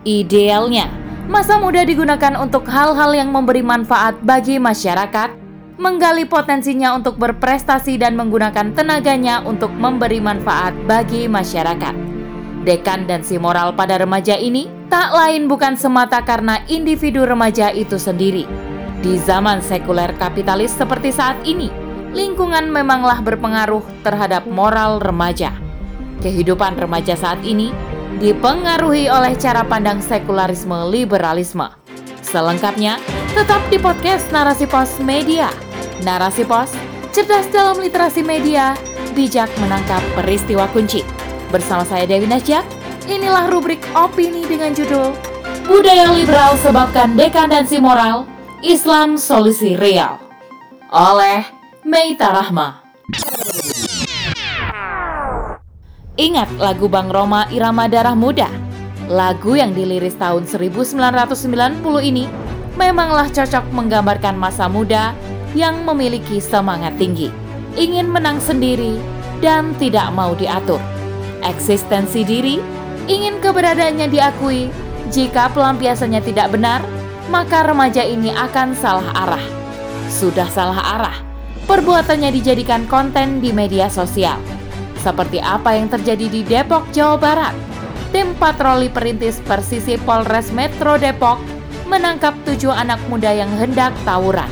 Idealnya, masa muda digunakan untuk hal-hal yang memberi manfaat bagi masyarakat, menggali potensinya untuk berprestasi dan menggunakan tenaganya untuk memberi manfaat bagi masyarakat. Dekan dan si moral pada remaja ini tak lain bukan semata karena individu remaja itu sendiri. Di zaman sekuler kapitalis seperti saat ini, lingkungan memanglah berpengaruh terhadap moral remaja. Kehidupan remaja saat ini dipengaruhi oleh cara pandang sekularisme liberalisme. Selengkapnya, tetap di podcast Narasi Pos Media. Narasi Pos, cerdas dalam literasi media, bijak menangkap peristiwa kunci. Bersama saya Dewi Nasjak, inilah rubrik opini dengan judul Budaya Liberal Sebabkan Dekadensi Moral, Islam Solusi Real. Oleh Meita Rahma. Ingat lagu Bang Roma Irama Darah Muda? Lagu yang diliris tahun 1990 ini memanglah cocok menggambarkan masa muda yang memiliki semangat tinggi, ingin menang sendiri, dan tidak mau diatur. Eksistensi diri, ingin keberadaannya diakui, jika pelampiasannya tidak benar, maka remaja ini akan salah arah. Sudah salah arah, perbuatannya dijadikan konten di media sosial seperti apa yang terjadi di Depok, Jawa Barat. Tim patroli perintis Persisi Polres Metro Depok menangkap tujuh anak muda yang hendak tawuran.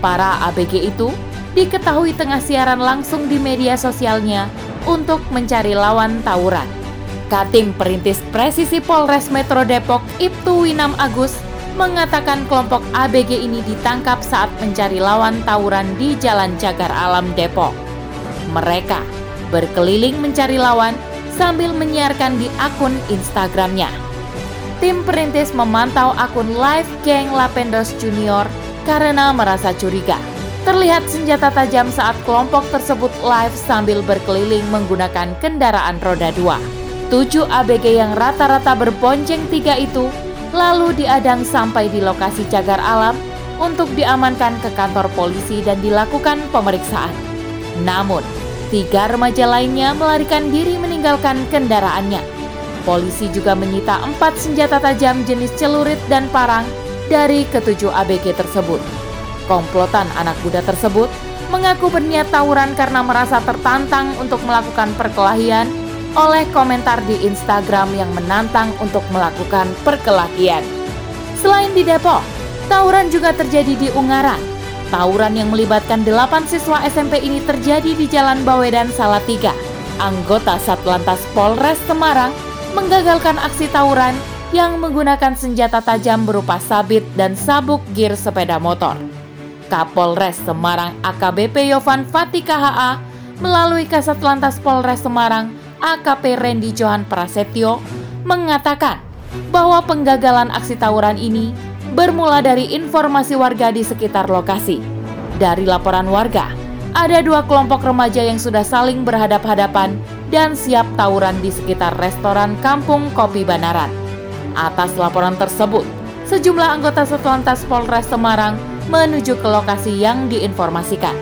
Para ABG itu diketahui tengah siaran langsung di media sosialnya untuk mencari lawan tawuran. Kating Perintis Presisi Polres Metro Depok Ibtu Winam Agus mengatakan kelompok ABG ini ditangkap saat mencari lawan tawuran di Jalan Cagar Alam Depok. Mereka berkeliling mencari lawan sambil menyiarkan di akun Instagramnya. Tim perintis memantau akun live geng Lapendos Junior karena merasa curiga. Terlihat senjata tajam saat kelompok tersebut live sambil berkeliling menggunakan kendaraan roda dua. Tujuh ABG yang rata-rata berbonceng tiga itu lalu diadang sampai di lokasi cagar alam untuk diamankan ke kantor polisi dan dilakukan pemeriksaan. Namun, Tiga remaja lainnya melarikan diri meninggalkan kendaraannya. Polisi juga menyita empat senjata tajam jenis celurit dan parang dari ketujuh ABG tersebut. Komplotan anak muda tersebut mengaku berniat tawuran karena merasa tertantang untuk melakukan perkelahian oleh komentar di Instagram yang menantang untuk melakukan perkelahian. Selain di Depok, tawuran juga terjadi di Ungaran, Tawuran yang melibatkan delapan siswa SMP ini terjadi di Jalan Bawedan Salatiga. Anggota Satlantas Polres Semarang menggagalkan aksi tawuran yang menggunakan senjata tajam berupa sabit dan sabuk gear sepeda motor. Kapolres Semarang AKBP Yovan Fatika HA melalui Kasat Lantas Polres Semarang AKP Randy Johan Prasetyo mengatakan bahwa penggagalan aksi tawuran ini bermula dari informasi warga di sekitar lokasi. Dari laporan warga, ada dua kelompok remaja yang sudah saling berhadap-hadapan dan siap tawuran di sekitar restoran Kampung Kopi Banaran. Atas laporan tersebut, sejumlah anggota Satlantas Polres Semarang menuju ke lokasi yang diinformasikan.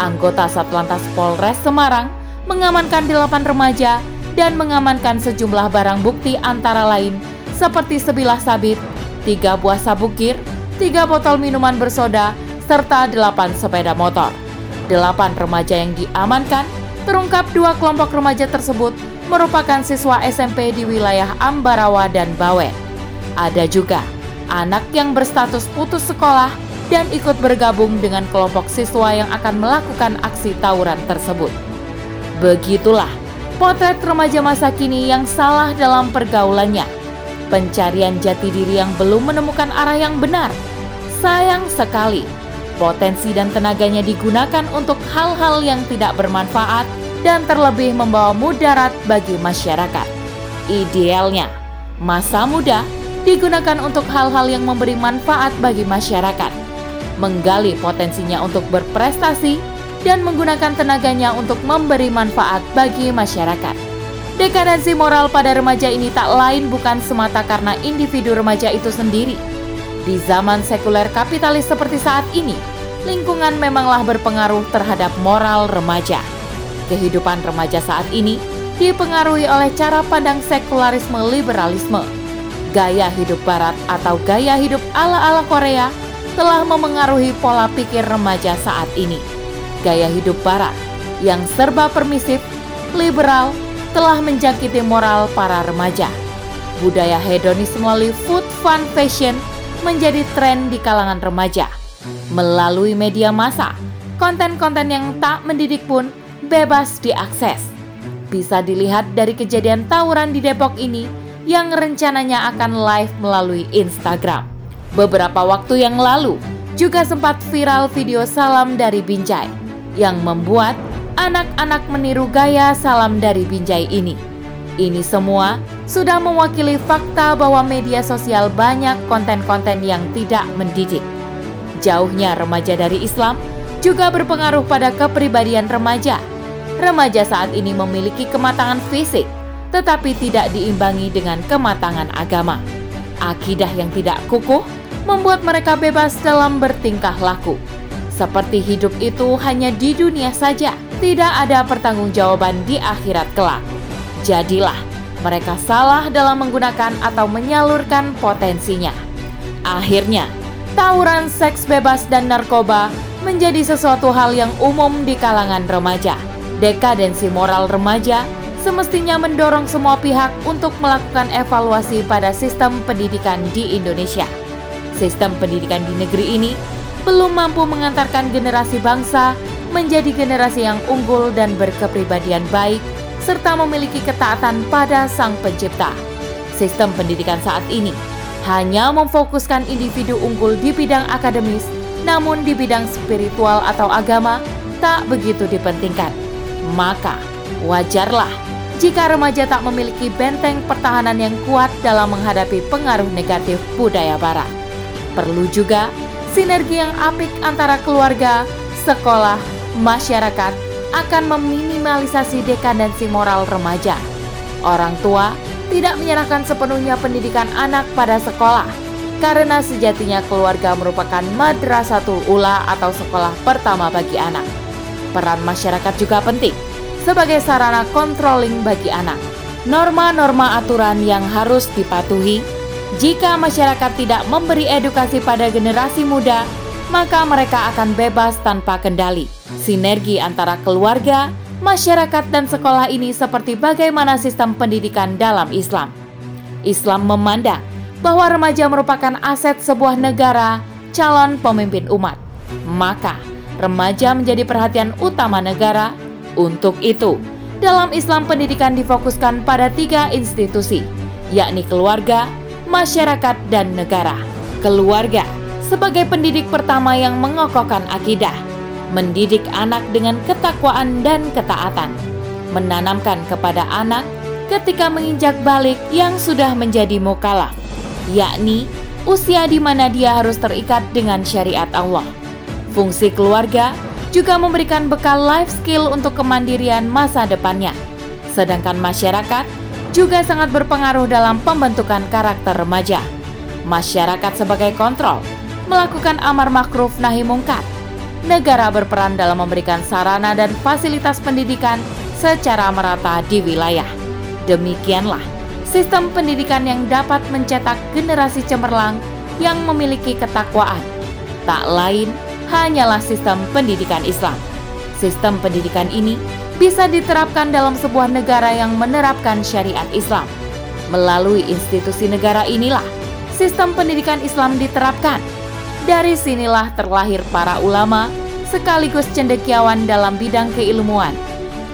Anggota Satlantas Polres Semarang mengamankan delapan remaja dan mengamankan sejumlah barang bukti antara lain seperti sebilah sabit, tiga buah sabuk gir, tiga botol minuman bersoda, serta delapan sepeda motor. Delapan remaja yang diamankan terungkap dua kelompok remaja tersebut merupakan siswa SMP di wilayah Ambarawa dan Bawen. Ada juga anak yang berstatus putus sekolah dan ikut bergabung dengan kelompok siswa yang akan melakukan aksi tawuran tersebut. Begitulah potret remaja masa kini yang salah dalam pergaulannya pencarian jati diri yang belum menemukan arah yang benar. Sayang sekali, potensi dan tenaganya digunakan untuk hal-hal yang tidak bermanfaat dan terlebih membawa mudarat bagi masyarakat. Idealnya, masa muda digunakan untuk hal-hal yang memberi manfaat bagi masyarakat, menggali potensinya untuk berprestasi, dan menggunakan tenaganya untuk memberi manfaat bagi masyarakat. Dekadensi moral pada remaja ini tak lain bukan semata karena individu remaja itu sendiri. Di zaman sekuler kapitalis seperti saat ini, lingkungan memanglah berpengaruh terhadap moral remaja. Kehidupan remaja saat ini dipengaruhi oleh cara pandang sekularisme liberalisme. Gaya hidup barat atau gaya hidup ala-ala Korea telah memengaruhi pola pikir remaja saat ini. Gaya hidup barat yang serba permisif, liberal, telah menjangkiti moral para remaja. Budaya hedonis melalui food fun fashion menjadi tren di kalangan remaja. Melalui media massa, konten-konten yang tak mendidik pun bebas diakses. Bisa dilihat dari kejadian tawuran di Depok ini yang rencananya akan live melalui Instagram. Beberapa waktu yang lalu juga sempat viral video salam dari Binjai yang membuat anak-anak meniru gaya salam dari Binjai ini. Ini semua sudah mewakili fakta bahwa media sosial banyak konten-konten yang tidak mendidik. Jauhnya remaja dari Islam juga berpengaruh pada kepribadian remaja. Remaja saat ini memiliki kematangan fisik, tetapi tidak diimbangi dengan kematangan agama. Akidah yang tidak kukuh membuat mereka bebas dalam bertingkah laku. Seperti hidup itu hanya di dunia saja, tidak ada pertanggungjawaban di akhirat kelak. Jadilah mereka salah dalam menggunakan atau menyalurkan potensinya. Akhirnya, tawuran seks bebas dan narkoba menjadi sesuatu hal yang umum di kalangan remaja. Dekadensi moral remaja semestinya mendorong semua pihak untuk melakukan evaluasi pada sistem pendidikan di Indonesia. Sistem pendidikan di negeri ini belum mampu mengantarkan generasi bangsa menjadi generasi yang unggul dan berkepribadian baik, serta memiliki ketaatan pada Sang Pencipta. Sistem pendidikan saat ini hanya memfokuskan individu unggul di bidang akademis, namun di bidang spiritual atau agama tak begitu dipentingkan. Maka, wajarlah jika remaja tak memiliki benteng pertahanan yang kuat dalam menghadapi pengaruh negatif budaya Barat. Perlu juga sinergi yang apik antara keluarga, sekolah, masyarakat akan meminimalisasi dekadensi moral remaja. Orang tua tidak menyerahkan sepenuhnya pendidikan anak pada sekolah, karena sejatinya keluarga merupakan madrasatul ula atau sekolah pertama bagi anak. Peran masyarakat juga penting sebagai sarana controlling bagi anak. Norma-norma aturan yang harus dipatuhi jika masyarakat tidak memberi edukasi pada generasi muda, maka mereka akan bebas tanpa kendali Sinergi antara keluarga, masyarakat, dan sekolah ini seperti bagaimana sistem pendidikan dalam Islam. Islam memandang bahwa remaja merupakan aset sebuah negara, calon pemimpin umat. Maka, remaja menjadi perhatian utama negara. Untuk itu, dalam Islam pendidikan difokuskan pada tiga institusi, yakni keluarga, masyarakat, dan negara. Keluarga sebagai pendidik pertama yang mengokohkan akidah, mendidik anak dengan ketakwaan dan ketaatan, menanamkan kepada anak ketika menginjak balik yang sudah menjadi mukalaf, yakni usia di mana dia harus terikat dengan syariat Allah. Fungsi keluarga juga memberikan bekal life skill untuk kemandirian masa depannya. Sedangkan masyarakat juga sangat berpengaruh dalam pembentukan karakter remaja. Masyarakat sebagai kontrol, melakukan amar makruf nahi mungkar, negara berperan dalam memberikan sarana dan fasilitas pendidikan secara merata di wilayah. Demikianlah sistem pendidikan yang dapat mencetak generasi cemerlang yang memiliki ketakwaan. Tak lain hanyalah sistem pendidikan Islam. Sistem pendidikan ini bisa diterapkan dalam sebuah negara yang menerapkan syariat Islam. Melalui institusi negara inilah sistem pendidikan Islam diterapkan dari sinilah terlahir para ulama sekaligus cendekiawan dalam bidang keilmuan.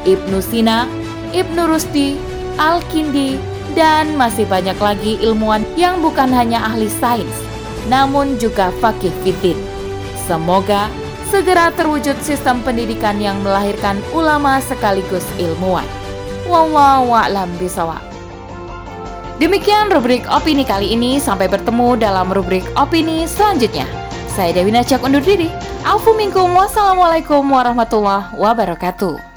Ibnu Sina, Ibnu Rusdi, Al-Kindi, dan masih banyak lagi ilmuwan yang bukan hanya ahli sains, namun juga fakih fitin. Semoga segera terwujud sistem pendidikan yang melahirkan ulama sekaligus ilmuwan. Wallahu a'lam bisawab. Demikian rubrik opini kali ini. Sampai bertemu dalam rubrik opini selanjutnya. Saya Dewi Najak undur diri. Alfu minkum. Wassalamualaikum warahmatullahi wabarakatuh.